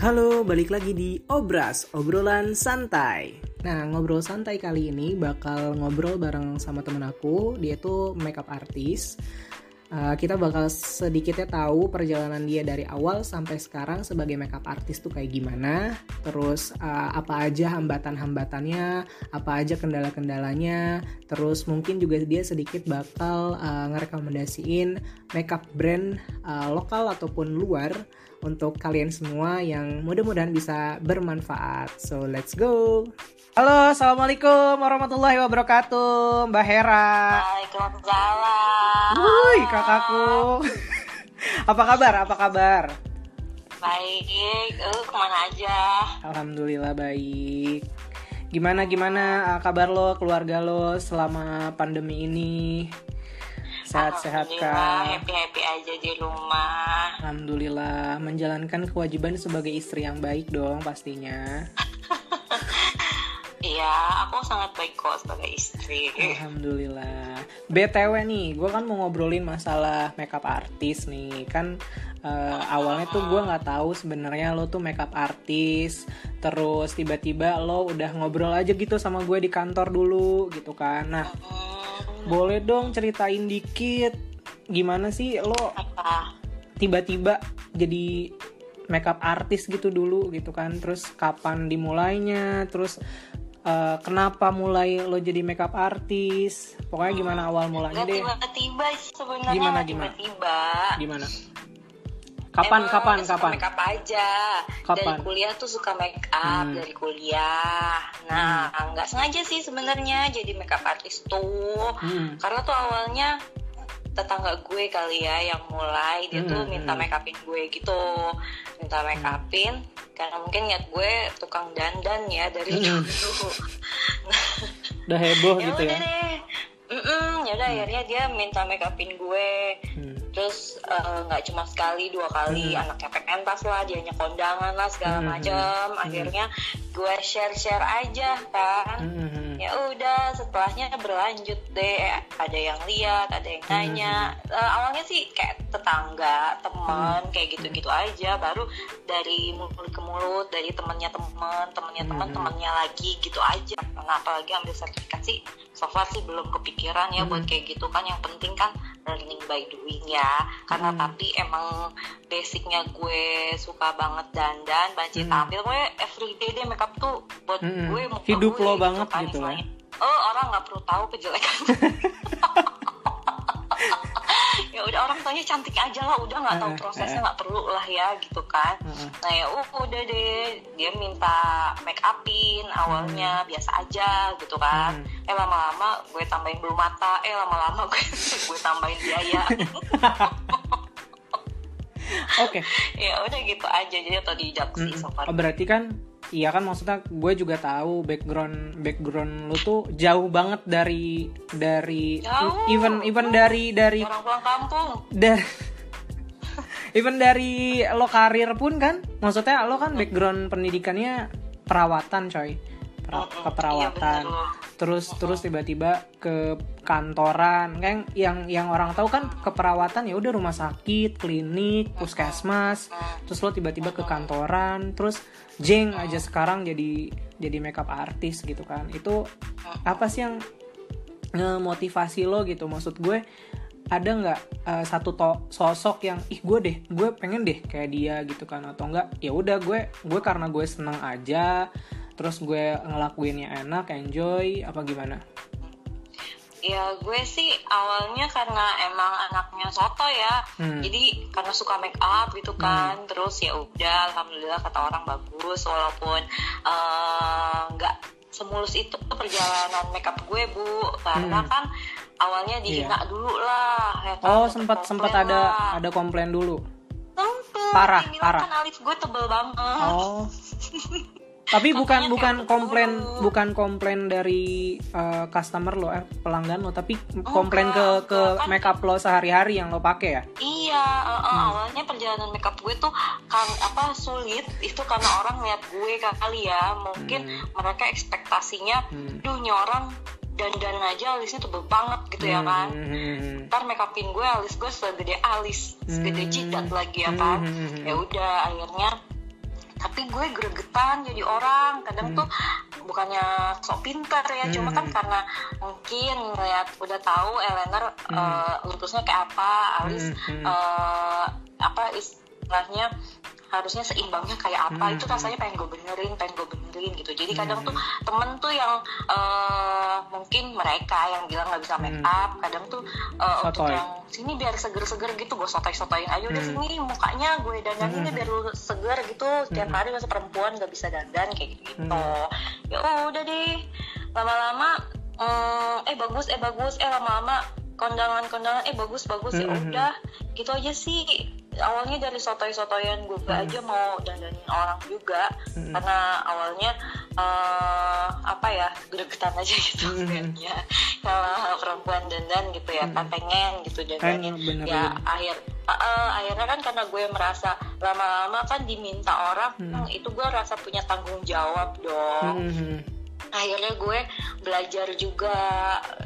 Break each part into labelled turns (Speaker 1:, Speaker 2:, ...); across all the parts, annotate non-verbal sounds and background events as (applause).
Speaker 1: Halo, balik lagi di Obras, obrolan santai. Nah, ngobrol santai kali ini bakal ngobrol bareng sama temen aku. Dia tuh makeup artist. Uh, kita bakal sedikitnya tahu perjalanan dia dari awal sampai sekarang sebagai makeup artist tuh kayak gimana. Terus uh, apa aja hambatan-hambatannya, apa aja kendala-kendalanya. Terus mungkin juga dia sedikit bakal uh, ngerekomendasiin makeup brand uh, lokal ataupun luar untuk kalian semua yang mudah-mudahan bisa bermanfaat. So let's go. Halo, assalamualaikum warahmatullahi wabarakatuh, Mbak Hera.
Speaker 2: Waalaikumsalam.
Speaker 1: Woi, kakakku. (laughs) apa kabar? Apa kabar?
Speaker 2: Baik, uh, ke mana aja?
Speaker 1: Alhamdulillah baik. Gimana gimana uh, kabar lo, keluarga lo selama pandemi ini? Sehat-sehat kah?
Speaker 2: Happy happy aja di rumah.
Speaker 1: Alhamdulillah, menjalankan kewajiban sebagai istri yang baik dong pastinya. (laughs)
Speaker 2: Iya, aku sangat baik kok sebagai istri.
Speaker 1: Alhamdulillah. BTW nih, gue kan mau ngobrolin masalah makeup artis nih. Kan uh, awalnya tuh gue nggak tahu sebenarnya lo tuh makeup artis. Terus tiba-tiba lo udah ngobrol aja gitu sama gue di kantor dulu gitu kan. Nah, boleh dong ceritain dikit gimana sih lo
Speaker 2: apa?
Speaker 1: tiba-tiba jadi makeup artis gitu dulu gitu kan. Terus kapan dimulainya? Terus uh, kenapa mulai lo jadi makeup artis? Pokoknya gimana awal mulanya deh?
Speaker 2: tiba-tiba sebenarnya.
Speaker 1: Gimana, gimana?
Speaker 2: Tiba-tiba.
Speaker 1: Gimana? Kapan
Speaker 2: Emang
Speaker 1: kapan
Speaker 2: suka
Speaker 1: kapan?
Speaker 2: make up aja
Speaker 1: Kapan?
Speaker 2: dari kuliah tuh suka make up
Speaker 1: Hmm.
Speaker 2: dari kuliah nah nggak sengaja sih sebenarnya jadi make up artis tuh
Speaker 1: Hmm.
Speaker 2: karena tuh awalnya tetangga gue kali ya yang mulai dia tuh
Speaker 1: Hmm,
Speaker 2: minta
Speaker 1: hmm.
Speaker 2: make upin gue gitu minta make upin karena mungkin niat gue tukang dandan ya dari
Speaker 1: Hmm.
Speaker 2: dulu (laughs)
Speaker 1: Udah heboh
Speaker 2: ya
Speaker 1: gitu
Speaker 2: udah
Speaker 1: ya?
Speaker 2: deh Mm-mm, ya udah akhirnya dia minta make upin gue
Speaker 1: Hmm.
Speaker 2: Terus eh, nggak cuma sekali dua kali
Speaker 1: Hmm.
Speaker 2: anaknya pentas lah dianya kondangan lah segala
Speaker 1: Hmm.
Speaker 2: macam
Speaker 1: Hmm.
Speaker 2: akhirnya gue share share aja kan
Speaker 1: Hmm, hmm, hmm.
Speaker 2: ya udah setelahnya berlanjut deh ada yang lihat ada yang
Speaker 1: Hmm.
Speaker 2: nanya Eh, awalnya sih kayak tetangga teman kayak gitu gitu aja baru dari mulut ke mulut dari temennya temen temennya temen
Speaker 1: Hmm.
Speaker 2: temennya lagi gitu aja nah apalagi ambil sertifikasi so far sih belum kepikiran ya buat
Speaker 1: Hmm.
Speaker 2: kayak gitu kan yang penting kan learning by doing ya karena
Speaker 1: Hmm.
Speaker 2: tapi emang basicnya gue suka banget dandan banci
Speaker 1: Hmm.
Speaker 2: tampil gue everyday deh makeup tuh buat
Speaker 1: Hmm.
Speaker 2: gue
Speaker 1: Hidup
Speaker 2: gue
Speaker 1: lo banget
Speaker 2: kan,
Speaker 1: gitu lah.
Speaker 2: istilahnya. oh orang nggak perlu tahu kejelekan (laughs) ya udah orang tanya cantik aja lah udah nggak tahu prosesnya nggak perlu lah ya gitu kan. Nah ya uh, udah deh dia minta make upin awalnya biasa aja gitu kan.
Speaker 1: Hmm.
Speaker 2: eh lama-lama gue tambahin bulu mata eh lama-lama gue (laughs) gue tambahin biaya. (laughs)
Speaker 1: Oke.
Speaker 2: ya udah gitu aja jadi sih
Speaker 1: Hmm.
Speaker 2: so far
Speaker 1: Oh, berarti kan Iya kan maksudnya gue juga tahu background background lu tuh jauh banget dari dari
Speaker 2: Jauh.
Speaker 1: even even dari dari
Speaker 2: orang pulang kampung.
Speaker 1: Dari (laughs) even dari lo karir pun kan maksudnya lo kan background pendidikannya perawatan coy. Pera-
Speaker 2: Mm-mm,
Speaker 1: keperawatan.
Speaker 2: iya,
Speaker 1: terus terus tiba-tiba ke kantoran. Kan yang yang orang tahu kan keperawatan ya udah rumah sakit klinik puskesmas. Terus lo tiba-tiba ke kantoran terus jeng aja sekarang jadi jadi makeup artis gitu kan. Itu apa sih yang ngemotivasi lo gitu? Maksud gue ada nggak eh, satu to- sosok yang ih gue deh gue pengen deh kayak dia gitu kan? Atau enggak ya udah gue gue karena gue seneng aja terus gue ngelakuinnya enak enjoy apa gimana
Speaker 2: Ya gue sih awalnya karena emang anaknya soto ya,
Speaker 1: Hmm.
Speaker 2: jadi karena suka make up gitu kan, terus ya udah, alhamdulillah kata orang bagus, walaupun eh, nggak semulus itu perjalanan make up gue bu, karena
Speaker 1: Hmm.
Speaker 2: kan awalnya dihina dulu lah, ya kan,
Speaker 1: oh sempat sempat ada
Speaker 2: lah.
Speaker 1: ada komplain dulu
Speaker 2: Sempet,
Speaker 1: Parah,
Speaker 2: dibilang
Speaker 1: parah.
Speaker 2: kan alis gue tebel banget.
Speaker 1: oh (laughs) tapi bukan bukan komplain bukan komplain dari eh, customer lo eh pelanggan lo tapi komplain ke ke
Speaker 2: kan-
Speaker 1: makeup lo sehari-hari yang lo pakai ya
Speaker 2: Iya, uh, uh,
Speaker 1: Hmm.
Speaker 2: awalnya perjalanan makeup gue tuh kan apa sulit itu karena orang lihat gue kali ya mungkin mereka ekspektasinya,
Speaker 1: Hmm.
Speaker 2: duh ini orang dandan aja alisnya tebel banget gitu ya kan.
Speaker 1: Hmm.
Speaker 2: Ntar makeupin gue alis gue segede alis, segede
Speaker 1: Hmm.
Speaker 2: jidat lagi ya kan.
Speaker 1: Hmm.
Speaker 2: Ya udah akhirnya tapi gue gregetan jadi orang kadang
Speaker 1: Hmm.
Speaker 2: tuh bukannya sok pinter ya cuma kan
Speaker 1: Hmm.
Speaker 2: karena mungkin ngeliat udah tahu Eleanor eh, lupusnya kayak apa Alis
Speaker 1: Hmm, hmm.
Speaker 2: eh, apa istilahnya harusnya seimbangnya kayak apa
Speaker 1: Hmm,
Speaker 2: itu
Speaker 1: hmm.
Speaker 2: rasanya pengen gue benerin pengen gue benerin gitu jadi kadang
Speaker 1: Hmm.
Speaker 2: tuh temen tuh yang eh, mungkin mereka yang bilang nggak bisa make
Speaker 1: Hmm.
Speaker 2: up kadang tuh eh, untuk yang sini biar seger-seger gitu gue sotoy-sotoyin udah
Speaker 1: Hmm.
Speaker 2: sini mukanya gue dandanin
Speaker 1: Hmm.
Speaker 2: biar lu seger gitu setiap
Speaker 1: Hmm.
Speaker 2: hari masa perempuan gak bisa dandan kayak gitu
Speaker 1: Hmm.
Speaker 2: ya udah deh lama-lama mm, eh bagus eh bagus eh lama-lama kondangan-kondangan eh bagus bagus ya
Speaker 1: Hmm.
Speaker 2: udah gitu aja sih awalnya dari sotoy-sotoyan gue
Speaker 1: Hmm.
Speaker 2: aja mau dandanin orang juga
Speaker 1: Hmm.
Speaker 2: karena awalnya eh, apa ya gregetan aja gitu
Speaker 1: Hmm.
Speaker 2: kayaknya kalau perempuan dandan gitu ya kan
Speaker 1: Hmm.
Speaker 2: pengen gitu dandanin
Speaker 1: Pengen benerin.
Speaker 2: ya akhir uh, uh, akhirnya kan karena gue merasa lama-lama kan diminta orang
Speaker 1: Hmm.
Speaker 2: "Hmm, itu gue rasa punya tanggung jawab dong
Speaker 1: Hmm, hmm,
Speaker 2: akhirnya gue belajar juga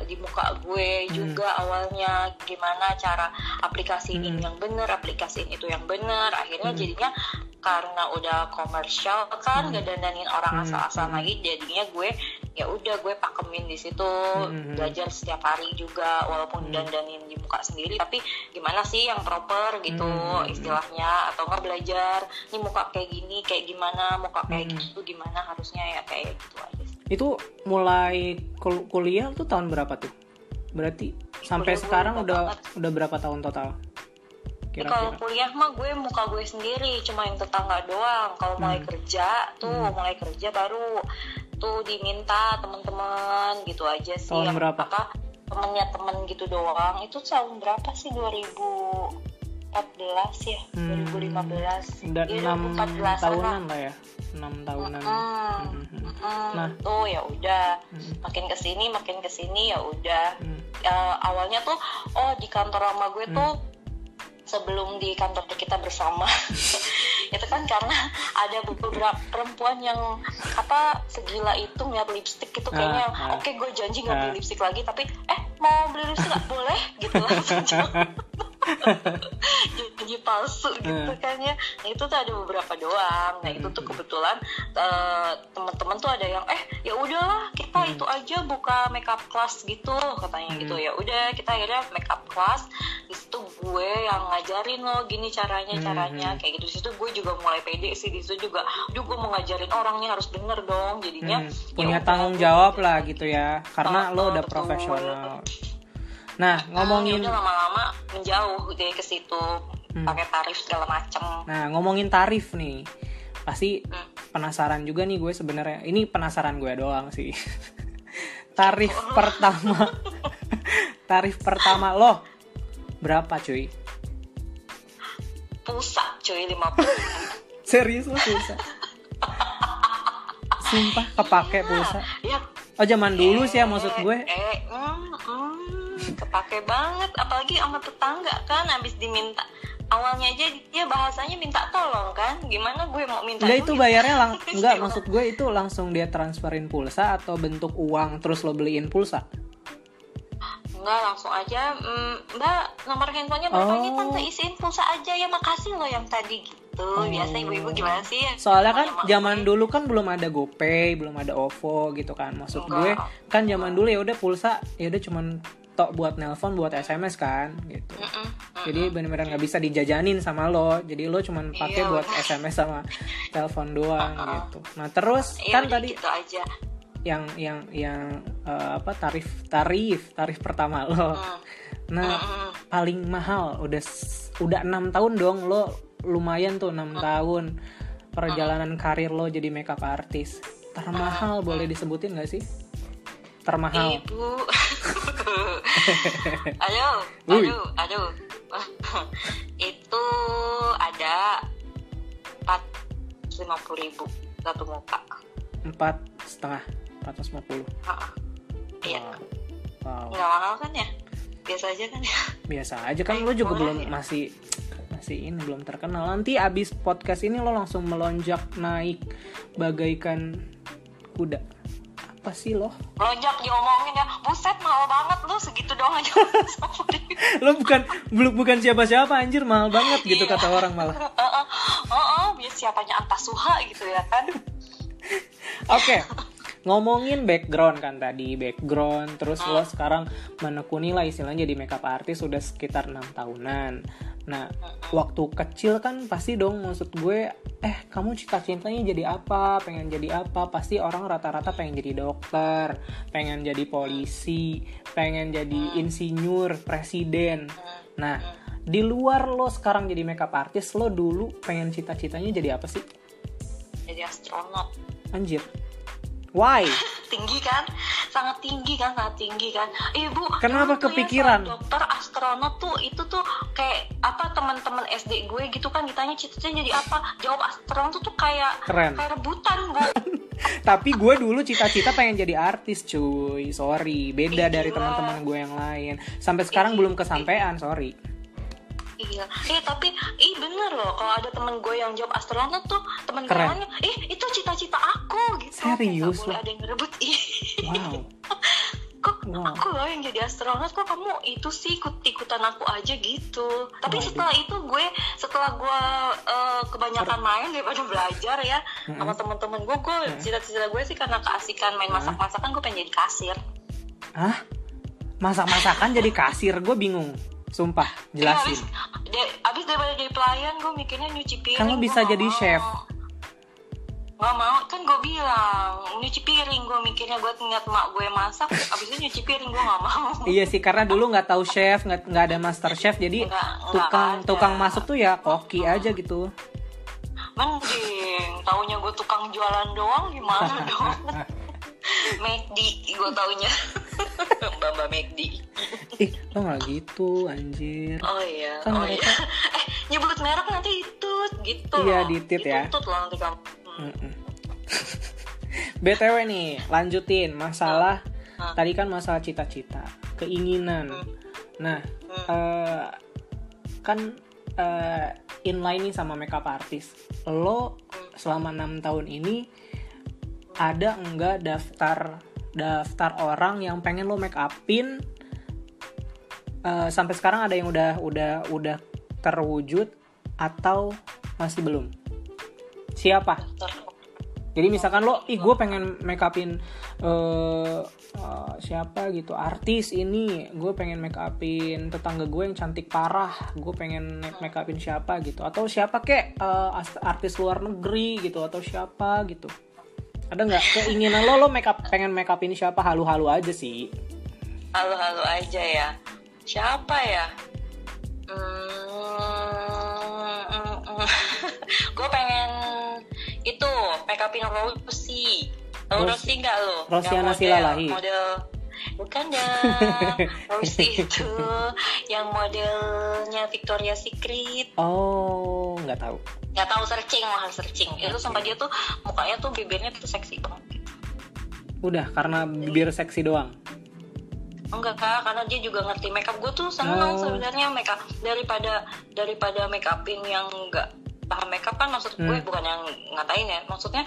Speaker 2: di muka gue
Speaker 1: Hmm.
Speaker 2: juga awalnya gimana cara aplikasiin
Speaker 1: Hmm.
Speaker 2: yang bener aplikasiin itu yang bener akhirnya
Speaker 1: Hmm.
Speaker 2: jadinya karena udah komersial kan
Speaker 1: Hmm.
Speaker 2: gak dandanin orang
Speaker 1: Hmm.
Speaker 2: asal-asalan
Speaker 1: Hmm.
Speaker 2: lagi jadinya gue ya udah gue pakemin di situ
Speaker 1: Hmm.
Speaker 2: belajar setiap hari juga walaupun
Speaker 1: Hmm.
Speaker 2: dandanin di muka sendiri tapi gimana sih yang proper gitu
Speaker 1: Hmm.
Speaker 2: istilahnya atau nggak belajar ini muka kayak gini kayak gimana muka kayak
Speaker 1: Hmm.
Speaker 2: gitu gimana harusnya ya kayak gitu aja sih.
Speaker 1: Itu mulai kul- kuliah tuh tahun berapa tuh? Berarti sampai
Speaker 2: Kuliah
Speaker 1: sekarang udah
Speaker 2: banget.
Speaker 1: udah berapa tahun total?
Speaker 2: Ya, kalau
Speaker 1: Kira-kira.
Speaker 2: kuliah mah gue muka gue sendiri cuma yang tetangga doang kalau mulai
Speaker 1: Hmm.
Speaker 2: kerja tuh
Speaker 1: Hmm.
Speaker 2: mulai kerja baru tuh diminta teman-teman gitu aja sih
Speaker 1: Tahun berapa?
Speaker 2: apa temennya temen gitu doang itu tahun berapa sih 2014 ya
Speaker 1: Hmm.
Speaker 2: 2015
Speaker 1: Udah
Speaker 2: Iya,
Speaker 1: enam
Speaker 2: 2014 -an lah.
Speaker 1: tahunan lah ya, enam tahunan.
Speaker 2: Mm-mm.
Speaker 1: Hmm, hmm, hmm. Nah.
Speaker 2: tuh ya udah makin ke sini makin ke sini ya udah
Speaker 1: hmm.
Speaker 2: ya, awalnya tuh oh di kantor sama gue
Speaker 1: Hmm.
Speaker 2: tuh sebelum di kantor kita bersama (laughs) (laughs) itu kan karena ada beberapa perempuan yang apa segila itu ngeliat lipstick gitu kayaknya
Speaker 1: Ah, ah.
Speaker 2: oke gue janji nggak
Speaker 1: Ah.
Speaker 2: beli lipstick lagi tapi eh mau beli lipstick nggak (laughs) boleh gitu langsung (laughs) janji palsu gitu
Speaker 1: Ah.
Speaker 2: kan ya nah, itu tuh ada beberapa doang nah itu tuh
Speaker 1: Hmm.
Speaker 2: kebetulan eh, teman-teman tuh ada yang eh ya udahlah kita
Speaker 1: Hmm.
Speaker 2: itu aja buka makeup class gitu katanya
Speaker 1: Hmm.
Speaker 2: gitu ya udah kita akhirnya makeup class di situ gue yang ngajarin lo gini caranya
Speaker 1: Hmm,
Speaker 2: caranya
Speaker 1: hmm.
Speaker 2: kayak gitu di situ gue juga mulai pede sih di situ juga gue mau ngajarin orangnya harus bener dong jadinya
Speaker 1: Hmm,
Speaker 2: ya
Speaker 1: punya
Speaker 2: udah,
Speaker 1: tanggung
Speaker 2: gue
Speaker 1: jawab lah gitu ya karena
Speaker 2: Ah,
Speaker 1: lo
Speaker 2: ah,
Speaker 1: udah
Speaker 2: betul.
Speaker 1: profesional nah
Speaker 2: Ah,
Speaker 1: ngomongin
Speaker 2: udah lama-lama menjauh deh ke situ
Speaker 1: Hmm.
Speaker 2: pakai tarif segala macem.
Speaker 1: Nah ngomongin tarif nih pasti
Speaker 2: Hmm.
Speaker 1: penasaran juga nih gue sebenarnya. Ini penasaran gue doang sih. (laughs) (laughs) Tarif pertama. Tarif pertama lo berapa cuy?
Speaker 2: Pulsa cuy 50 (laughs)
Speaker 1: serius lo pulsa sumpah kepake pulsa
Speaker 2: ya.
Speaker 1: Oh zaman dulu sih ya maksud gue.
Speaker 2: eh mm, mm, kepake banget apalagi sama tetangga kan habis diminta awalnya aja dia bahasanya minta tolong kan gimana gue mau minta
Speaker 1: Enggak itu bayarnya lang (laughs) enggak
Speaker 2: Istilah.
Speaker 1: maksud gue itu langsung dia transferin pulsa atau bentuk uang terus lo beliin pulsa
Speaker 2: enggak langsung aja mm, mbak nomor handphonenya berapa ini
Speaker 1: Oh.
Speaker 2: tante isiin pulsa aja ya makasih loh yang tadi gitu
Speaker 1: Oh.
Speaker 2: biasa ibu-ibu gimana sih
Speaker 1: soalnya kan zaman dulu kan belum ada GoPay belum ada OVO gitu kan maksud gue
Speaker 2: Enggak.
Speaker 1: kan zaman dulu ya udah pulsa ya udah cuman tok buat nelpon buat SMS kan gitu.
Speaker 2: Mm-mm, mm.
Speaker 1: jadi bener-bener nggak bisa dijajanin sama lo. Jadi lo cuman pakai
Speaker 2: Iya,
Speaker 1: buat. SMS sama telepon doang gitu. Nah terus
Speaker 2: Ya
Speaker 1: kan tadi
Speaker 2: gitu aja.
Speaker 1: yang yang yang eh, apa tarif tarif tarif pertama lo.
Speaker 2: Mm.
Speaker 1: nah paling mahal udah udah enam tahun dong lo lumayan tuh enam tahun perjalanan karir lo jadi makeup artist. Termahal boleh disebutin gak sih termahal
Speaker 2: Ibu. (laughs) aduh, aduh, aduh. (laughs) itu ada empat lima puluh ribu satu muka.
Speaker 1: empat setengah 450
Speaker 2: Ah, Iya,
Speaker 1: wow
Speaker 2: nggak mahal kan ya? Biasa aja kan ya?
Speaker 1: biasa aja kan lo juga belum
Speaker 2: ya?
Speaker 1: masih masih ini belum terkenal nanti abis podcast ini lo langsung melonjak naik bagaikan kuda apa sih lo
Speaker 2: Lonjak diomongin ya, buset mahal banget lu segitu doang aja. (laughs)
Speaker 1: lo bukan belum bukan siapa siapa anjir mahal banget gitu
Speaker 2: Iya.
Speaker 1: kata orang malah (laughs)
Speaker 2: Heeh, heeh, biar siapanya Antasuha gitu ya kan (laughs)
Speaker 1: Oke, ngomongin background kan tadi background, terus lo
Speaker 2: Hmm.
Speaker 1: sekarang menekuni lah istilahnya jadi makeup artist sudah sekitar enam tahunan. Nah, waktu kecil kan pasti dong maksud gue, eh kamu cita-citanya jadi apa, pengen jadi apa? Pasti orang rata-rata pengen jadi dokter, pengen jadi polisi, pengen jadi insinyur, presiden. Nah, di luar lo sekarang jadi makeup artist, lo dulu pengen cita-citanya jadi apa sih?
Speaker 2: jadi astronot
Speaker 1: Anjir. Why? (laughs)
Speaker 2: tinggi kan? Sangat tinggi kan sangat tinggi kan? Ibu
Speaker 1: Kenapa kepikiran?
Speaker 2: dokter astronot tuh itu tuh kayak apa teman-teman SD gue gitu kan ditanya cita-citanya jadi apa? Jawab astronot tuh, tuh kayak
Speaker 1: Keren.
Speaker 2: kayak rebutan bu. (laughs)
Speaker 1: Tapi gue dulu cita-cita pengen jadi artis cuy. Sorry, beda
Speaker 2: Ih,
Speaker 1: dari teman-teman gue yang lain. Sampai sekarang
Speaker 2: Ih,
Speaker 1: belum kesampaian, sorry
Speaker 2: Iya, eh tapi ih bener loh kalau ada temen gue yang jawab astronot tuh temen gue nanya, ih itu cita-cita aku gitu.
Speaker 1: Serius
Speaker 2: Gak boleh ada yang ngerebut. Ih,
Speaker 1: Wow (laughs)
Speaker 2: kok
Speaker 1: Wow.
Speaker 2: aku loh yang jadi astronot kok kamu itu sih ikut ikutan aku aja gitu. Tapi
Speaker 1: Waduh.
Speaker 2: setelah itu gue setelah gue eh, kebanyakan main daripada belajar ya sama temen-temen gue, gue cita-cita gue sih karena keasikan main masak-masakan gue pengen jadi kasir.
Speaker 1: Hah? Masak-masakan jadi kasir, gue bingung Sumpah, jelasin
Speaker 2: abis, da- abis daripada jadi pelayan gue mikirnya nyuci piring
Speaker 1: Kan lo bisa jadi
Speaker 2: mau.
Speaker 1: chef.
Speaker 2: Nggak mau kan gue bilang nyuci piring gue mikirnya gue ngeliat mak gue masak abis itu nyuci piring gue nggak mau (laughs)
Speaker 1: Iya sih, karena dulu nggak tahu chef, nggak nggak ada master chef Jadi
Speaker 2: Nggak- nggak
Speaker 1: tukang
Speaker 2: ada.
Speaker 1: tukang masuk tuh ya koki aja gitu
Speaker 2: mending taunya gue tukang jualan doang gimana (laughs) dong (laughs) McD gue taunya mbak mbak McD
Speaker 1: Ih, lo nggak gitu, anjir
Speaker 2: oh iya
Speaker 1: Kan
Speaker 2: oh
Speaker 1: mereka-
Speaker 2: iya (laughs) eh nyebut merek nanti itu gitu
Speaker 1: Iya, ditit ya.
Speaker 2: Dituntut loh nanti kamu Hmm.
Speaker 1: Mm-mm. (laughs) BTW nih, lanjutin masalah
Speaker 2: Ah.
Speaker 1: tadi kan masalah cita-cita, keinginan.
Speaker 2: Hmm.
Speaker 1: Nah,
Speaker 2: Hmm.
Speaker 1: eh, kan eh, inline nih sama makeup artist. Lo
Speaker 2: Hmm.
Speaker 1: selama enam tahun ini ada enggak daftar daftar orang yang pengen lo make upin Eh, sampai sekarang ada yang udah udah udah terwujud atau masih belum? Siapa? Jadi misalkan lo, ih gue pengen make upin eh, eh, siapa gitu, artis ini, gue pengen make upin tetangga gue yang cantik parah, gue pengen make upin siapa gitu, atau siapa kek as- artis luar negeri gitu, atau siapa gitu. Ada nggak keinginan lo lo make up pengen make upin siapa? Halu-halu aja sih?
Speaker 2: halo-halo aja ya. Siapa ya? Hmm, (laughs) gue pengen itu make upin Rosie Tahu
Speaker 1: Ros-
Speaker 2: Rosie nggak lo?
Speaker 1: Rosiana Silalahi.
Speaker 2: model bukan (laughs) dah Rosie itu yang modelnya Victoria Secret.
Speaker 1: Oh nggak tahu.
Speaker 2: Nggak tahu searching mahal searching itu sama dia tuh mukanya tuh bibirnya tuh seksi banget.
Speaker 1: Udah karena bibir seksi doang.
Speaker 2: Enggak kak, karena dia juga ngerti makeup. Gue tuh seneng
Speaker 1: Oh.
Speaker 2: sebenarnya makeup daripada daripada make upin yang enggak paham makeup kan maksud gue
Speaker 1: Hmm.
Speaker 2: bukan yang ngatain ya. Maksudnya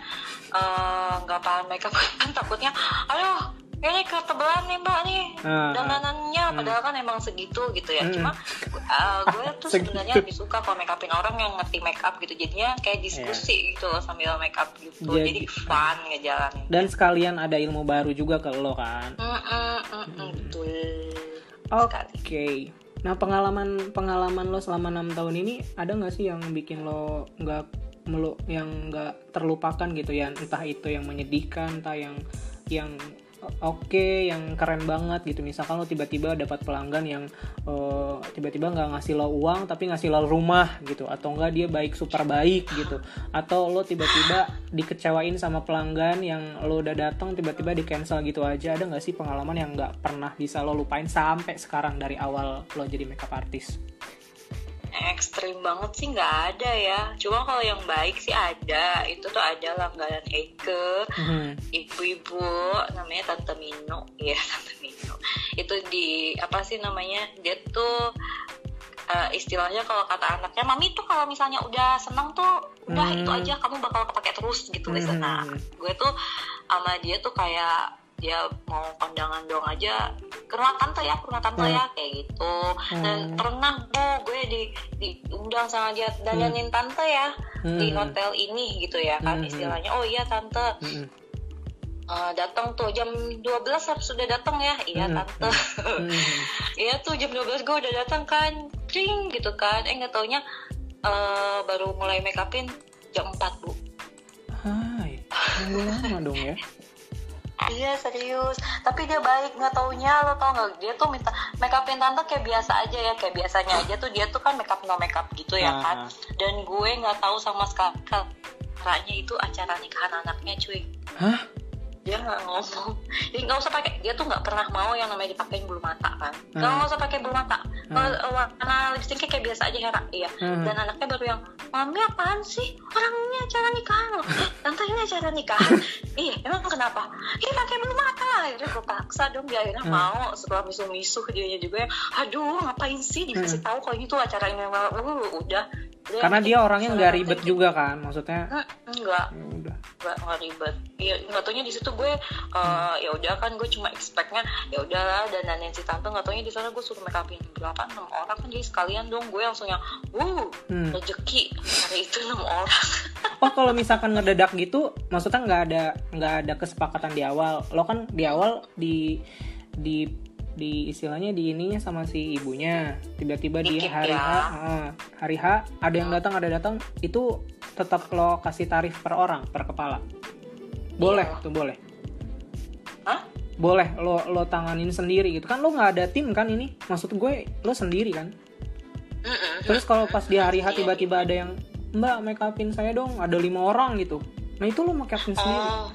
Speaker 2: eh, nggak paham makeup (laughs) kan takutnya, aduh ini ketebelan nih mbak nih.
Speaker 1: Ah, ah.
Speaker 2: dandanannya padahal kan emang segitu gitu ya.
Speaker 1: Hmm.
Speaker 2: cuma eh, gue (laughs) tuh sebenarnya lebih suka kalau make upin orang yang ngerti makeup gitu. Jadinya kayak diskusi gitu loh sambil make up gitu.
Speaker 1: Jadi-
Speaker 2: jadi, fun ngejalanin.
Speaker 1: Dan sekalian ada ilmu baru juga ke lo kan.
Speaker 2: Mm, mm, mm, mm, betul
Speaker 1: Oke.
Speaker 2: sekali
Speaker 1: Nah pengalaman pengalaman lo selama enam tahun ini ada nggak sih yang bikin lo nggak melu yang nggak terlupakan gitu ya? Entah itu yang menyedihkan entah yang yang oke yang keren banget gitu. Misalkan lo tiba-tiba dapat pelanggan yang eh, tiba-tiba nggak ngasih lo uang tapi ngasih lo rumah gitu atau enggak dia baik super baik gitu. Atau lo tiba-tiba dikecewain sama pelanggan yang lo udah datang tiba-tiba di cancel gitu aja. Ada nggak sih pengalaman yang nggak pernah bisa lo lupain sampai sekarang dari awal lo jadi makeup artist
Speaker 2: ekstrim banget sih nggak ada ya cuma kalau yang baik sih ada itu tuh ada langganan Eke
Speaker 1: Mhm.
Speaker 2: ibu-ibu namanya Tante Mino ya (laughs) Tante Mino itu di apa sih namanya dia tuh eh, istilahnya kalau kata anaknya mami tuh kalau misalnya udah seneng tuh udah
Speaker 1: Hmm.
Speaker 2: itu aja kamu bakal kepake terus gitu
Speaker 1: Hmm.
Speaker 2: nah gue tuh sama dia tuh kayak dia mau kondangan dong aja ke rumah tante ya ke rumah tante
Speaker 1: Hmm.
Speaker 2: ya kayak gitu dan
Speaker 1: Hmm.
Speaker 2: pernah bu gue di diundang sama dia dandanin tante ya di
Speaker 1: Hmm.
Speaker 2: hotel ini gitu ya kan
Speaker 1: Hmm.
Speaker 2: istilahnya oh iya tante
Speaker 1: Mm-mm.
Speaker 2: eh, datang tuh jam 12 harus sudah datang ya iya
Speaker 1: Hmm.
Speaker 2: tante
Speaker 1: Mm-mm. (laughs)
Speaker 2: Iya tuh jam 12 gue udah datang kan Tring gitu kan Eh nggak taunya eh, Baru mulai make upin jam 4 bu
Speaker 1: Hai, nunggu lama dong ya. (laughs)
Speaker 2: Iya serius Tapi dia baik nggak taunya Lo tau nggak Dia tuh minta make upin tante kayak biasa aja ya Kayak biasanya aja tuh Dia tuh kan make up no make up gitu ya
Speaker 1: Ah.
Speaker 2: kan Dan gue nggak tahu sama sekali Caranya itu acara nikahan anaknya cuy
Speaker 1: Hah?
Speaker 2: Dia nggak ngomong. Jadi nggak usah pakai dia tuh nggak pernah mau yang namanya dipakein bulu mata kan? Nggak
Speaker 1: Hmm.
Speaker 2: usah pakai bulu mata. Kalau uh, warna lipstiknya kayak biasa aja Hera iya.
Speaker 1: Hmm.
Speaker 2: dan anaknya baru yang mami apaan sih? Orang ini acara nikahan loh. "Eh, tante ini acara nikahan. (laughs) Iya emang kenapa? Iya pakai bulu mata. Akhirnya gue paksa dong dia akhirnya
Speaker 1: Hmm.
Speaker 2: mau setelah misuh-misuh dia juga yang aduh ngapain sih dikasih tahu kalau ini tuh acara ini uh, udah Udah,
Speaker 1: Karena dia orangnya nggak ribet
Speaker 2: kayak
Speaker 1: juga kan, maksudnya.
Speaker 2: gitu. enggak
Speaker 1: ya udah.
Speaker 2: nggak nggak ribet ya nggak taunya di situ gue uh, ya udah kan gue cuma expectnya ya udahlah dan dandanin si tante nggak taunya di sana gue suruh make upin berapa enam orang kan jadi sekalian dong gue langsung yang wuh
Speaker 1: Hmm.
Speaker 2: rezeki hari itu enam orang (laughs)
Speaker 1: Oh kalau misalkan ngedadak gitu, maksudnya nggak ada nggak ada kesepakatan di awal. Lo kan di awal di di di istilahnya di ininya sama si ibunya. Tiba-tiba di hari
Speaker 2: ya.
Speaker 1: H, hari H ada yang datang ada datang itu tetap lo kasih tarif per orang per kepala. Boleh
Speaker 2: Iya.
Speaker 1: tuh boleh.
Speaker 2: Hah?
Speaker 1: Boleh lo lo tanganin sendiri gitu kan lo nggak ada tim kan ini. Maksud gue lo sendiri kan. Terus kalau pas di hari H
Speaker 2: Iya.
Speaker 1: tiba-tiba ada yang Mbak make upin saya dong, ada lima orang gitu. Nah itu lo make upin sendiri.
Speaker 2: Oh,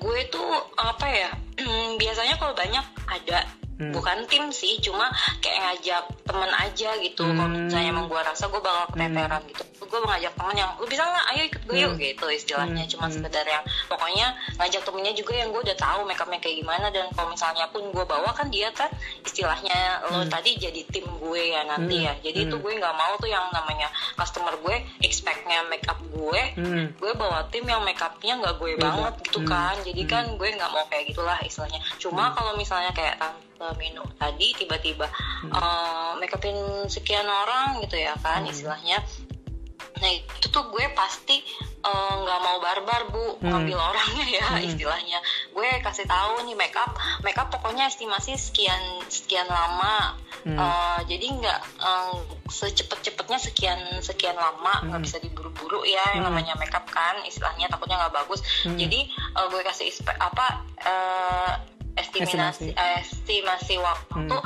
Speaker 2: gue tuh apa ya? (clears throat) biasanya kalau banyak ada
Speaker 1: Hmm.
Speaker 2: bukan tim sih, cuma kayak ngajak temen aja gitu. Kalau
Speaker 1: Hmm.
Speaker 2: misalnya emang gue rasa gue bakal keteteran gitu, gue ngajak temen yang lu bisa nggak? Ayo ikut gue yuk
Speaker 1: Hmm.
Speaker 2: gitu istilahnya.
Speaker 1: Hmm.
Speaker 2: Cuma
Speaker 1: Hmm.
Speaker 2: sekedar yang pokoknya ngajak temennya juga yang gue udah tahu make upnya kayak gimana dan kalau misalnya pun gue bawa kan dia kan istilahnya lo
Speaker 1: Hmm.
Speaker 2: tadi jadi tim gue ya nanti
Speaker 1: Hmm.
Speaker 2: ya. Jadi itu
Speaker 1: Hmm.
Speaker 2: gue nggak mau tuh yang namanya customer gue expectnya make up gue
Speaker 1: Hmm.
Speaker 2: gue bawa tim yang make upnya nggak gue
Speaker 1: Beda.
Speaker 2: banget gitu
Speaker 1: Hmm.
Speaker 2: kan jadi
Speaker 1: Hmm.
Speaker 2: kan gue nggak mau kayak gitulah istilahnya cuma kalau misalnya kayak tante Minu tadi tiba-tiba
Speaker 1: Hmm.
Speaker 2: eh, make upin sekian orang gitu ya kan
Speaker 1: Hmm.
Speaker 2: istilahnya nah itu tuh gue pasti eh, nggak mau barbar bu
Speaker 1: Hmm.
Speaker 2: ngambil orangnya ya
Speaker 1: Hmm.
Speaker 2: istilahnya gue kasih tahu nih make up make up pokoknya estimasi sekian sekian lama
Speaker 1: Hmm.
Speaker 2: Eh, jadi nggak eh, secepet-cepetnya sekian sekian lama nggak
Speaker 1: Hmm.
Speaker 2: bisa diburu-buru ya yang
Speaker 1: Hmm.
Speaker 2: namanya makeup kan istilahnya takutnya nggak bagus
Speaker 1: Hmm.
Speaker 2: jadi eh, gue kasih apa eh, estimasi
Speaker 1: Estimasi.
Speaker 2: estimasi waktu
Speaker 1: Hmm.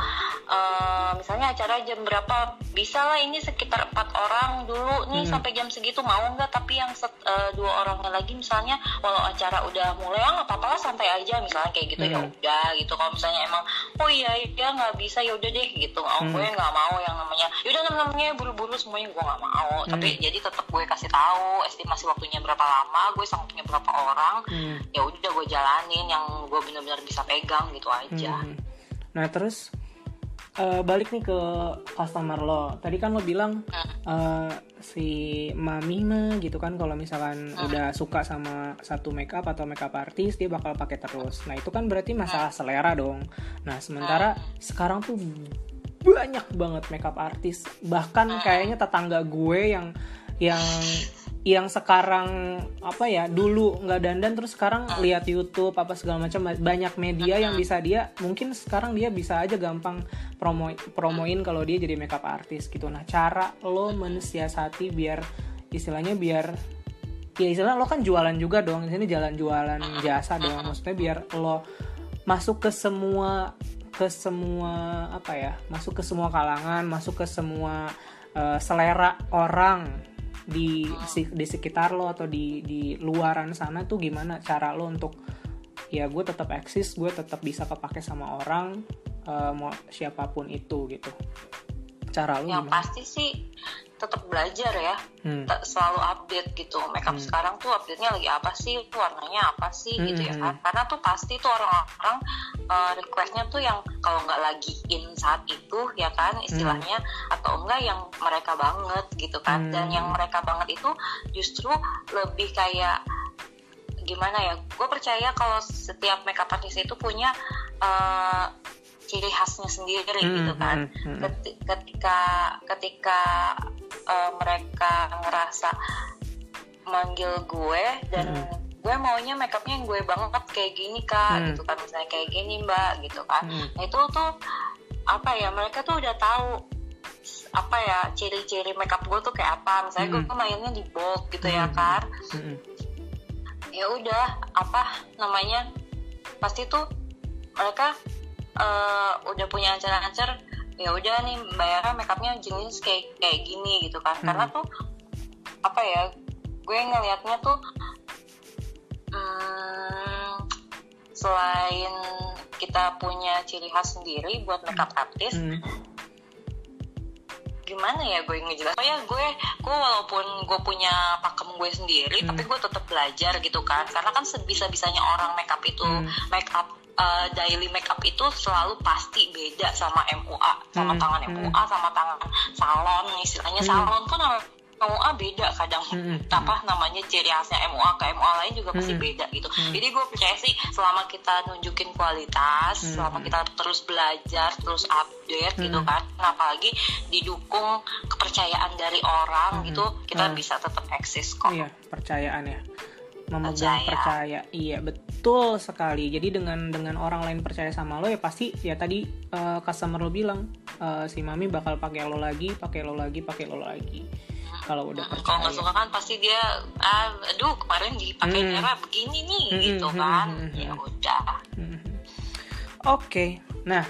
Speaker 2: eh, misalnya acara jam berapa bisa lah ini sekitar empat orang dulu nih
Speaker 1: Hmm.
Speaker 2: sampai jam segitu mau nggak tapi yang set- eh, dua orangnya lagi misalnya walau acara udah mulai ah nggak apa-apa lah santai aja misalnya kayak gitu ya
Speaker 1: Hmm.
Speaker 2: udah gitu kalau misalnya emang oh iya ya nggak bisa ya udah deh gitu oh,
Speaker 1: Hmm.
Speaker 2: gue nggak mau yang namanya yaudah namanya buru-buru semuanya gue nggak mau tapi
Speaker 1: Hmm.
Speaker 2: jadi tetap gue kasih tahu estimasi waktunya berapa lama gue sanggupnya berapa orang
Speaker 1: Hmm.
Speaker 2: ya udah gue jalanin yang benar-benar bisa pegang gitu aja
Speaker 1: Hmm. Nah terus eh, balik nih ke customer lo. Tadi kan lo bilang eh, si mami mah gitu kan kalau misalkan udah suka sama satu makeup atau makeup artis dia bakal pakai terus. Nah itu kan berarti masalah selera dong. Nah sementara sekarang tuh banyak banget makeup artis. Bahkan kayaknya tetangga gue yang yang yang sekarang apa ya dulu nggak dandan terus sekarang lihat YouTube apa segala macam banyak media yang bisa dia mungkin sekarang dia bisa aja gampang promo promoin kalau dia jadi makeup artis gitu. Nah cara lo mensiasati biar istilahnya biar ya istilah lo kan jualan juga dong di sini jalan jualan jasa dong. Maksudnya biar lo masuk ke semua ke semua apa ya masuk ke semua kalangan masuk ke semua eh, selera orang di di sekitar lo atau di di luaran sana tuh gimana cara lo untuk ya gue tetap eksis gue tetap bisa kepake sama orang eh, mau siapa pun itu gitu. Cara lo
Speaker 2: yang
Speaker 1: gimana?
Speaker 2: pasti sih tetap belajar ya.
Speaker 1: Hmm.
Speaker 2: Selalu update gitu. Makeup
Speaker 1: Hmm.
Speaker 2: sekarang tuh update nya lagi apa sih? Warnanya apa sih?
Speaker 1: Hmm,
Speaker 2: gitu ya
Speaker 1: hmm,
Speaker 2: kan. karena tuh pasti tuh orang-orang uh, requestnya tuh yang kalau nggak lagi in saat itu ya kan istilahnya atau enggak yang mereka banget gitu kan. Dan
Speaker 1: Hmm.
Speaker 2: yang mereka banget itu justru lebih kayak gimana ya gue percaya kalau setiap makeup artist itu punya uh, ciri khasnya sendiri
Speaker 1: Hmm,
Speaker 2: gitu kan
Speaker 1: hmm, hmm.
Speaker 2: Keti- ketika ketika uh, mereka ngerasa manggil gue dan
Speaker 1: Hmm.
Speaker 2: gue maunya makeupnya yang gue banget kayak gini kak
Speaker 1: Hmm.
Speaker 2: gitu kan misalnya kayak gini mbak gitu kan
Speaker 1: Hmm.
Speaker 2: nah itu tuh apa ya mereka tuh udah tahu apa ya ciri-ciri makeup gue tuh kayak apa misalnya
Speaker 1: Hmm.
Speaker 2: gue mainnya di bold gitu ya
Speaker 1: Hmm.
Speaker 2: kan
Speaker 1: Mm-mm.
Speaker 2: ya udah apa namanya pasti tuh mereka eh, udah punya ancer-ancer ya udah nih bayarnya makeupnya jenis kayak kayak gini gitu kan
Speaker 1: Hmm.
Speaker 2: karena tuh apa ya gue ngelihatnya tuh hmm, selain kita punya ciri khas sendiri buat makeup artist
Speaker 1: Mm.
Speaker 2: gimana ya gue ngejelas oh ya gue gue walaupun gue punya pakem gue sendiri
Speaker 1: Hmm.
Speaker 2: tapi gue tetap belajar gitu kan karena kan sebisa bisanya orang makeup itu
Speaker 1: Hmm.
Speaker 2: makeup uh, daily makeup itu selalu pasti beda sama MUA sama
Speaker 1: Hmm,
Speaker 2: tangan
Speaker 1: hmm.
Speaker 2: MUA sama tangan salon istilahnya
Speaker 1: Hmm.
Speaker 2: salon pun sama MUA beda kadang
Speaker 1: Hmm, hmm.
Speaker 2: apa namanya ciri khasnya MUA ke MUA lain juga pasti
Speaker 1: Hmm.
Speaker 2: beda gitu
Speaker 1: Hmm.
Speaker 2: jadi gue percaya sih selama kita nunjukin kualitas
Speaker 1: Hmm.
Speaker 2: selama kita terus belajar terus update gitu
Speaker 1: Hmm.
Speaker 2: kan Nah, apalagi didukung kepercayaan dari orang
Speaker 1: Hmm.
Speaker 2: gitu kita
Speaker 1: Hmm.
Speaker 2: bisa tetap eksis kok
Speaker 1: Iya, percayaan ya. Memegang
Speaker 2: Percaya.
Speaker 1: percaya. Iya, betul sekali. Jadi dengan dengan orang lain percaya sama lo ya pasti ya tadi eh, customer lo bilang eh, si Mami bakal pakai lo lagi, pakai lo lagi, pakai lo lagi. Kalau udah
Speaker 2: Mm, kalau nggak
Speaker 1: percaya.
Speaker 2: suka kan pasti dia ah, aduh kemarin dipakai
Speaker 1: Hmm.
Speaker 2: merah begini nih
Speaker 1: Hmm,
Speaker 2: gitu
Speaker 1: hmm,
Speaker 2: kan
Speaker 1: hmm, hmm,
Speaker 2: ya
Speaker 1: hmm.
Speaker 2: udah
Speaker 1: Mhm. Oke, nah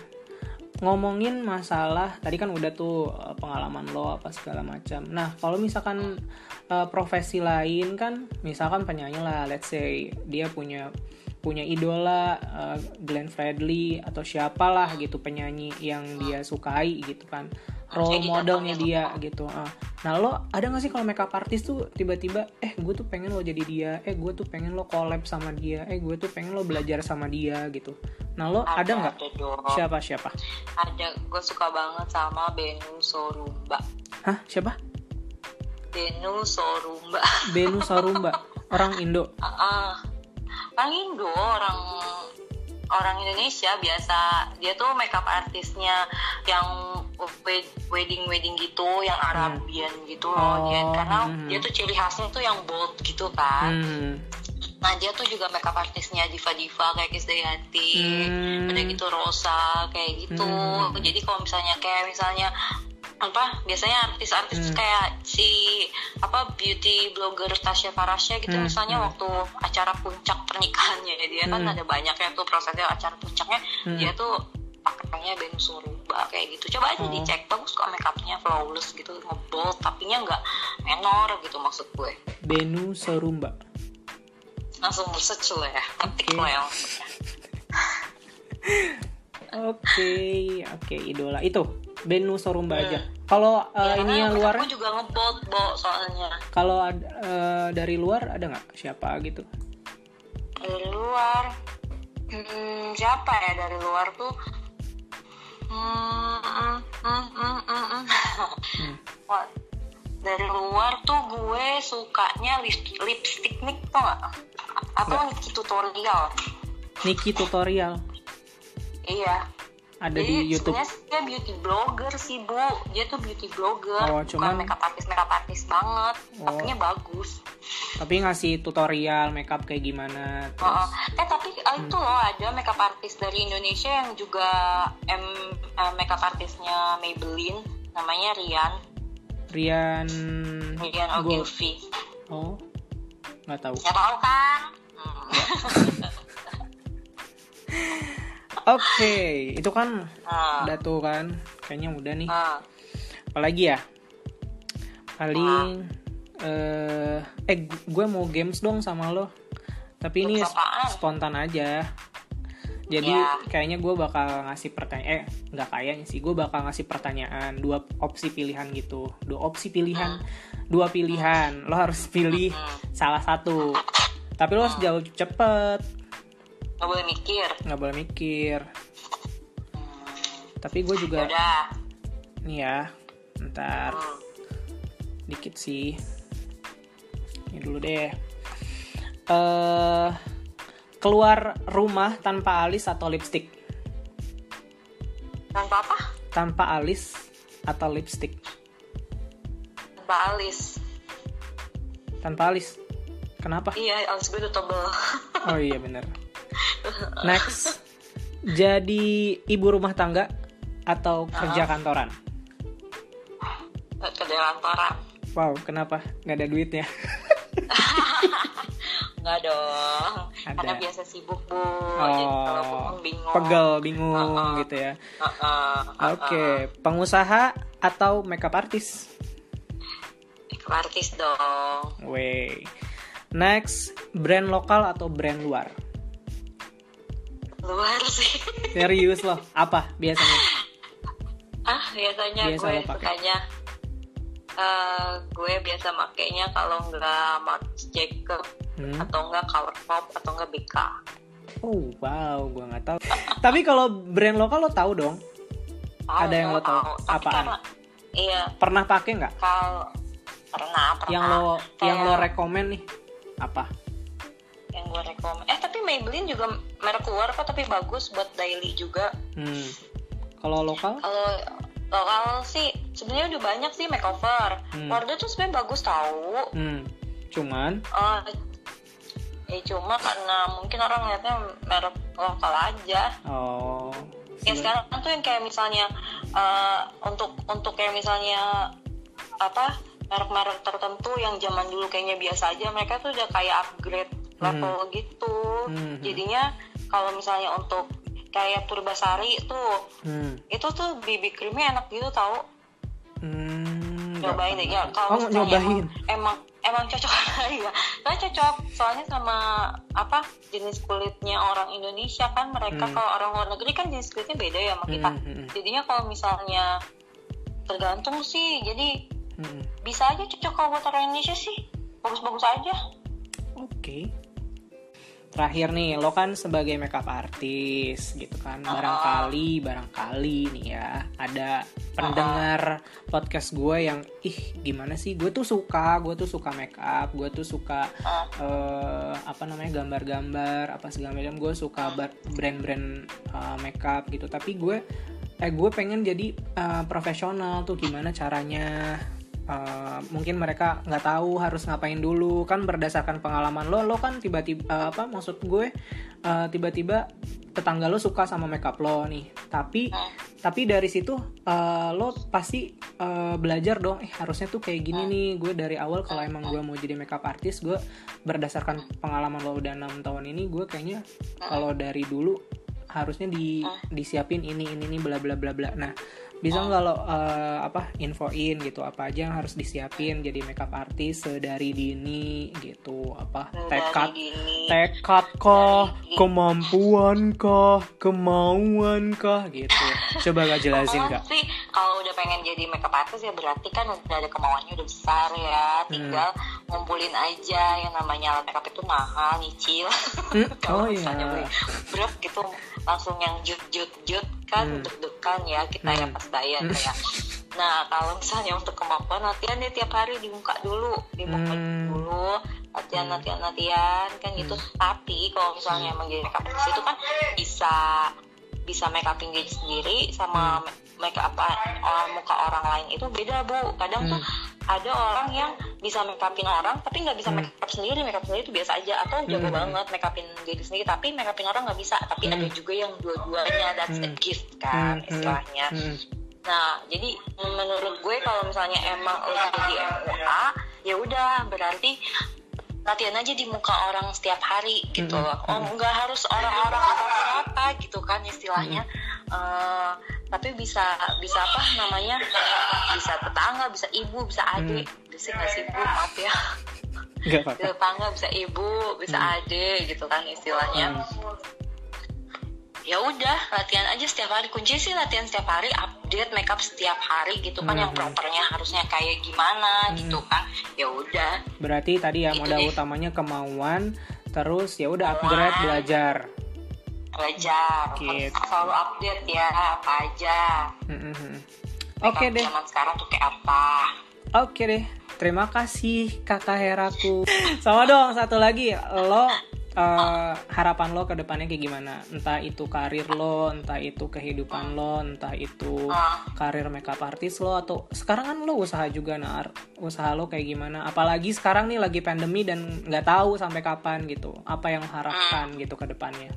Speaker 1: ngomongin masalah tadi kan udah tuh eh, pengalaman lo apa segala macam. Nah kalau misalkan eh, profesi lain kan, misalkan penyanyi lah, let's say dia punya punya idola eh, Glenn Fredly atau siapalah gitu penyanyi yang dia sukai gitu kan role
Speaker 2: Jadi
Speaker 1: modelnya dia gitu. Ah. nah lo ada gak sih kalau makeup artist tuh tiba-tiba eh gue tuh pengen lo jadi dia. Eh gue tuh pengen lo collab sama dia. Eh gue tuh pengen lo belajar sama dia gitu. Nah lo ada nggak? siapa siapa?
Speaker 2: Ada. Gue suka banget sama Benu Sorumba.
Speaker 1: Hah? Siapa?
Speaker 2: Benu Sorumba.
Speaker 1: Benu (laughs) Sarumba orang Indo.
Speaker 2: Ah, orang Indo orang orang Indonesia biasa. Dia tuh makeup artisnya yang wedding wedding gitu yang Arabian gitu loh dia
Speaker 1: Oh,
Speaker 2: karena
Speaker 1: hmm.
Speaker 2: dia tuh ciri khasnya tuh yang bold gitu kan
Speaker 1: hmm.
Speaker 2: nah dia tuh juga makeup artisnya diva diva kayak Krisdayanti
Speaker 1: Hmm.
Speaker 2: ada gitu Rosa kayak gitu
Speaker 1: Hmm.
Speaker 2: jadi kalau misalnya kayak misalnya apa biasanya artis-artis
Speaker 1: Hmm.
Speaker 2: kayak si apa beauty blogger Tasya Farasya gitu
Speaker 1: Hmm,
Speaker 2: misalnya
Speaker 1: hmm.
Speaker 2: waktu acara puncak pernikahannya dia kan
Speaker 1: Hmm.
Speaker 2: ada banyak ya tuh prosesnya acara puncaknya
Speaker 1: Hmm.
Speaker 2: dia tuh pakainya Ben Suruba kayak gitu. Coba aja
Speaker 1: Oh.
Speaker 2: dicek. Bagus kok makeupnya flawless gitu ngebold tapi nya nggak menor gitu maksud gue.
Speaker 1: Benu Sarumba
Speaker 2: langsung search lo ya. Ketik
Speaker 1: Oke.
Speaker 2: lo ya. (laughs)
Speaker 1: Oke oke idola. Itu Benu Sarumba
Speaker 2: Hmm.
Speaker 1: aja kalau eh,
Speaker 2: Ya,
Speaker 1: ininya
Speaker 2: karena
Speaker 1: luar
Speaker 2: aku juga ngebold bo soalnya.
Speaker 1: Kalau eh, dari luar ada nggak? Siapa gitu?
Speaker 2: Dari luar? Hmm, siapa ya dari luar tuh hmm. Wah, dari luar tuh gue sukanya lip- lipstick nih atau
Speaker 1: Nggak.
Speaker 2: Niki tutorial
Speaker 1: Niki tutorial
Speaker 2: iya
Speaker 1: ada
Speaker 2: jadi
Speaker 1: di YouTube.
Speaker 2: sebenarnya dia beauty blogger sih bu. Dia tuh beauty blogger
Speaker 1: Oh,
Speaker 2: bukan
Speaker 1: cuman-
Speaker 2: makeup artist makeup artist banget.
Speaker 1: Oh.
Speaker 2: tapi bagus.
Speaker 1: Tapi ngasih tutorial makeup kayak gimana terus
Speaker 2: Heeh. eh tapi eh, itu loh ada makeup artist dari Indonesia yang juga em eh, makeup artisnya Maybelline namanya Rian.
Speaker 1: Rian
Speaker 2: Rian. Ogilvy.
Speaker 1: Oh nggak tahu.
Speaker 2: Ya tahu kan? Hmm.
Speaker 1: Oke itu kan
Speaker 2: Nah,
Speaker 1: udah tuh kan kayaknya udah nih.
Speaker 2: Nah.
Speaker 1: apalagi ya? Paling eh eh gue mau games dong sama lo. Tapi ini spontan aja. Jadi
Speaker 2: Ya.
Speaker 1: kayaknya gue bakal ngasih pertanyaan eh nggak kayaknya sih gue bakal ngasih pertanyaan dua opsi pilihan gitu. Dua opsi pilihan. Dua pilihan. Lo harus pilih
Speaker 2: Hmm.
Speaker 1: salah satu. Tapi lo harus jawab cepet
Speaker 2: nggak boleh mikir
Speaker 1: nggak boleh mikir
Speaker 2: Hmm.
Speaker 1: tapi gue juga
Speaker 2: udah
Speaker 1: nih ya ntar
Speaker 2: Hmm.
Speaker 1: dikit sih ini dulu deh eh keluar rumah tanpa alis atau lipstick?
Speaker 2: tanpa apa
Speaker 1: Tanpa alis atau lipstick?
Speaker 2: tanpa alis
Speaker 1: Tanpa alis. Kenapa?
Speaker 2: iya alis gue udah tebel
Speaker 1: Oh iya bener. Next. Jadi ibu rumah tangga atau kerja kantoran?
Speaker 2: kerja kantoran
Speaker 1: Wow, kenapa? Nggak ada duitnya? (laughs)
Speaker 2: Enggak dong
Speaker 1: Ada.
Speaker 2: karena biasa sibuk bu jadi kalau
Speaker 1: Oh,
Speaker 2: ngomong bingung
Speaker 1: pegel, bingung
Speaker 2: Uh-uh.
Speaker 1: gitu ya.
Speaker 2: Heeh,
Speaker 1: Oke, pengusaha atau makeup artist?
Speaker 2: heeh. artis dong
Speaker 1: Wey. Next, brand lokal atau brand luar?
Speaker 2: Luar sih
Speaker 1: Serius loh, apa biasanya?
Speaker 2: ah biasanya
Speaker 1: Biasa
Speaker 2: gue sukanya eh, gue biasa makainya kalau nggak Marc Jacob
Speaker 1: Hmm?
Speaker 2: atau enggak Color Pop atau enggak BK
Speaker 1: Oh wow, gue nggak tahu. Tapi kalau brand lokal lo tahu dong?
Speaker 2: Tahu,
Speaker 1: Ada yang lo tahu?
Speaker 2: Tapi
Speaker 1: Apaan?
Speaker 2: karena iya
Speaker 1: Pernah pakai nggak?
Speaker 2: kalau pernah pernah
Speaker 1: Yang lo yang lo
Speaker 2: Kayak
Speaker 1: rekomen nih? Apa?
Speaker 2: Yang gue rekomen eh tapi Maybelline juga merek luar kok tapi bagus buat daily juga
Speaker 1: Hmm. Kalau lokal?
Speaker 2: kalau lokal sih sebenarnya udah banyak sih makeover
Speaker 1: Hmm.
Speaker 2: Wardah tuh sebenarnya bagus tahu
Speaker 1: Hmm. Cuman,
Speaker 2: Eh, ya cuma karena mungkin orang lihatnya merek lokal aja
Speaker 1: oh.
Speaker 2: ya sekarang tuh yang kayak misalnya eh, untuk untuk kayak misalnya apa merek-merek tertentu yang zaman dulu kayaknya biasa aja mereka tuh udah kayak upgrade level gitu
Speaker 1: Hmm.
Speaker 2: jadinya kalau misalnya untuk kayak Purbasari tuh
Speaker 1: Hmm.
Speaker 2: itu tuh BB creamnya enak gitu tau
Speaker 1: Hmm.
Speaker 2: nyobain deh ya kalau
Speaker 1: Oh, nyobain.
Speaker 2: emang, emang emang cocok (laughs) ya kan cocok soalnya sama apa jenis kulitnya orang Indonesia kan mereka
Speaker 1: Hmm.
Speaker 2: kalau orang luar negeri kan jenis kulitnya beda ya sama kita
Speaker 1: Hmm, hmm, hmm.
Speaker 2: jadinya kalau misalnya tergantung sih jadi
Speaker 1: Hmm.
Speaker 2: bisa aja cocok kalau buat orang Indonesia sih bagus-bagus aja
Speaker 1: Oke. Terakhir nih, lo kan sebagai makeup artist gitu kan. Barangkali, barangkali nih ya, ada pendengar podcast gue yang ih gimana sih? Gue tuh suka, gue tuh suka makeup, gue tuh suka
Speaker 2: Ah.
Speaker 1: eh, apa namanya gambar-gambar, apa segala macam. Gue suka brand-brand eh, makeup gitu. Tapi gue, eh gue pengen jadi eh, profesional tuh gimana caranya? Uh, mungkin mereka nggak tahu harus ngapain dulu. Kan berdasarkan pengalaman lo lo kan tiba-tiba uh, apa maksud gue uh, tiba-tiba tetangga lo suka sama makeup lo nih. Tapi tapi dari situ uh, lo pasti uh, belajar dong eh harusnya tuh kayak gini nih. Gue dari awal kalau emang gue mau jadi makeup artist gue berdasarkan pengalaman lo udah enam tahun ini gue kayaknya kalau dari dulu harusnya di disiapin ini ini ini bla bla bla bla. Nah bisa nggak lo uh, apa infoin gitu apa aja yang harus disiapin jadi makeup artist dari dini gitu apa tekad tekad kah kemampuan kah kemauan kah gitu. Coba gak jelasin kak?
Speaker 2: sih kalau udah pengen jadi makeup artist ya berarti kan udah ada kemauannya udah besar ya. Tinggal ngumpulin aja yang namanya alat makeup itu mahal nyicil.
Speaker 1: Hmm, (laughs)
Speaker 2: kalau
Speaker 1: oh iya.
Speaker 2: misalnya beli brok gitu langsung yang jut jut jut kan
Speaker 1: Hmm.
Speaker 2: deg-degan ya kita ya
Speaker 1: Hmm.
Speaker 2: pas bayar ya nah kalau misalnya untuk kemampuan latihan deh tiap hari dibuka dulu dibuka
Speaker 1: Hmm.
Speaker 2: dulu latihan latihan latihan kan gitu tapi kalau misalnya emang jadi makeup artist itu kan bisa bisa make upin diri sendiri sama
Speaker 1: Hmm.
Speaker 2: Make up orang muka orang lain itu beda bu kadang tuh ada orang yang bisa make upin orang tapi nggak bisa
Speaker 1: Hmm.
Speaker 2: make up sendiri make up sendiri itu biasa aja atau jago
Speaker 1: Hmm.
Speaker 2: banget make upin diri sendiri tapi make upin orang nggak bisa tapi
Speaker 1: Hmm.
Speaker 2: ada juga yang dua-duanya that's a
Speaker 1: Hmm.
Speaker 2: gift kan
Speaker 1: Hmm, hmm,
Speaker 2: istilahnya
Speaker 1: hmm.
Speaker 2: Nah, jadi menurut gue kalau misalnya emang lo jadi MUA, ya udah berarti latihan aja di muka orang setiap hari gitu
Speaker 1: Mm-mm.
Speaker 2: loh. Oh, nggak harus orang-orang atau rata gitu kan istilahnya. Eh, tapi bisa bisa apa namanya? Bisa tetangga, bisa ibu, bisa adik. Bisa nggak sih bu? Maaf ya. Bisa
Speaker 1: apa-apa.
Speaker 2: Tetangga, bisa ibu, bisa adik gitu kan istilahnya. Ya udah latihan aja setiap hari. Kunci sih latihan setiap hari update makeup setiap hari gitu kan yang
Speaker 1: Mhm.
Speaker 2: propernya harusnya kayak gimana gitu kan. Ya udah.
Speaker 1: Berarti tadi ya modal utamanya kemauan terus ya udah upgrade belajar
Speaker 2: belajar
Speaker 1: Gitu.
Speaker 2: selalu update ya apa aja.
Speaker 1: Mm-mm.
Speaker 2: Makeup
Speaker 1: oke deh.
Speaker 2: zaman sekarang tuh kayak apa?
Speaker 1: Oke deh, terima kasih kakak Heraku. Sama dong satu lagi. Lo uh, harapan lo ke depannya kayak gimana? Entah itu karir lo entah itu kehidupan lo entah itu karir makeup artist lo atau sekarang kan lo usaha juga nar. Usaha lo kayak gimana? Apalagi sekarang nih lagi pandemi dan nggak tahu sampai kapan gitu. Apa yang harapkan gitu ke depannya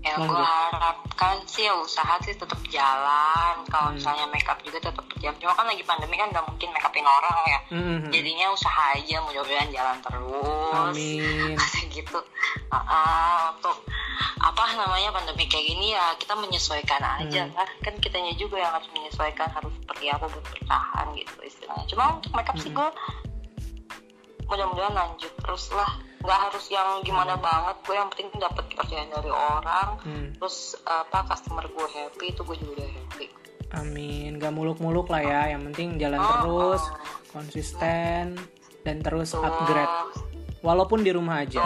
Speaker 2: yang gue harapkan sih ya usaha sih tetap jalan kalau hmm. misalnya makeup juga tetap berjalan cuma kan lagi pandemi kan nggak mungkin makeupin orang ya hmm. jadinya usaha aja mudah-mudahan jalan terus
Speaker 1: Amin. (laughs)
Speaker 2: gitu uh, uh, untuk apa namanya pandemi kayak gini ya kita menyesuaikan aja hmm. kan kan kitanya juga yang harus menyesuaikan harus seperti apa buat bertahan gitu istilahnya cuma untuk makeup hmm. sih gue mudah-mudahan lanjut terus lah nggak harus yang gimana hmm. banget gue yang penting dapat kepercayaan dari orang hmm. terus apa customer gue happy itu gue juga udah happy
Speaker 1: amin gak muluk-muluk lah ya yang penting jalan oh, terus oh. konsisten dan terus upgrade walaupun di rumah aja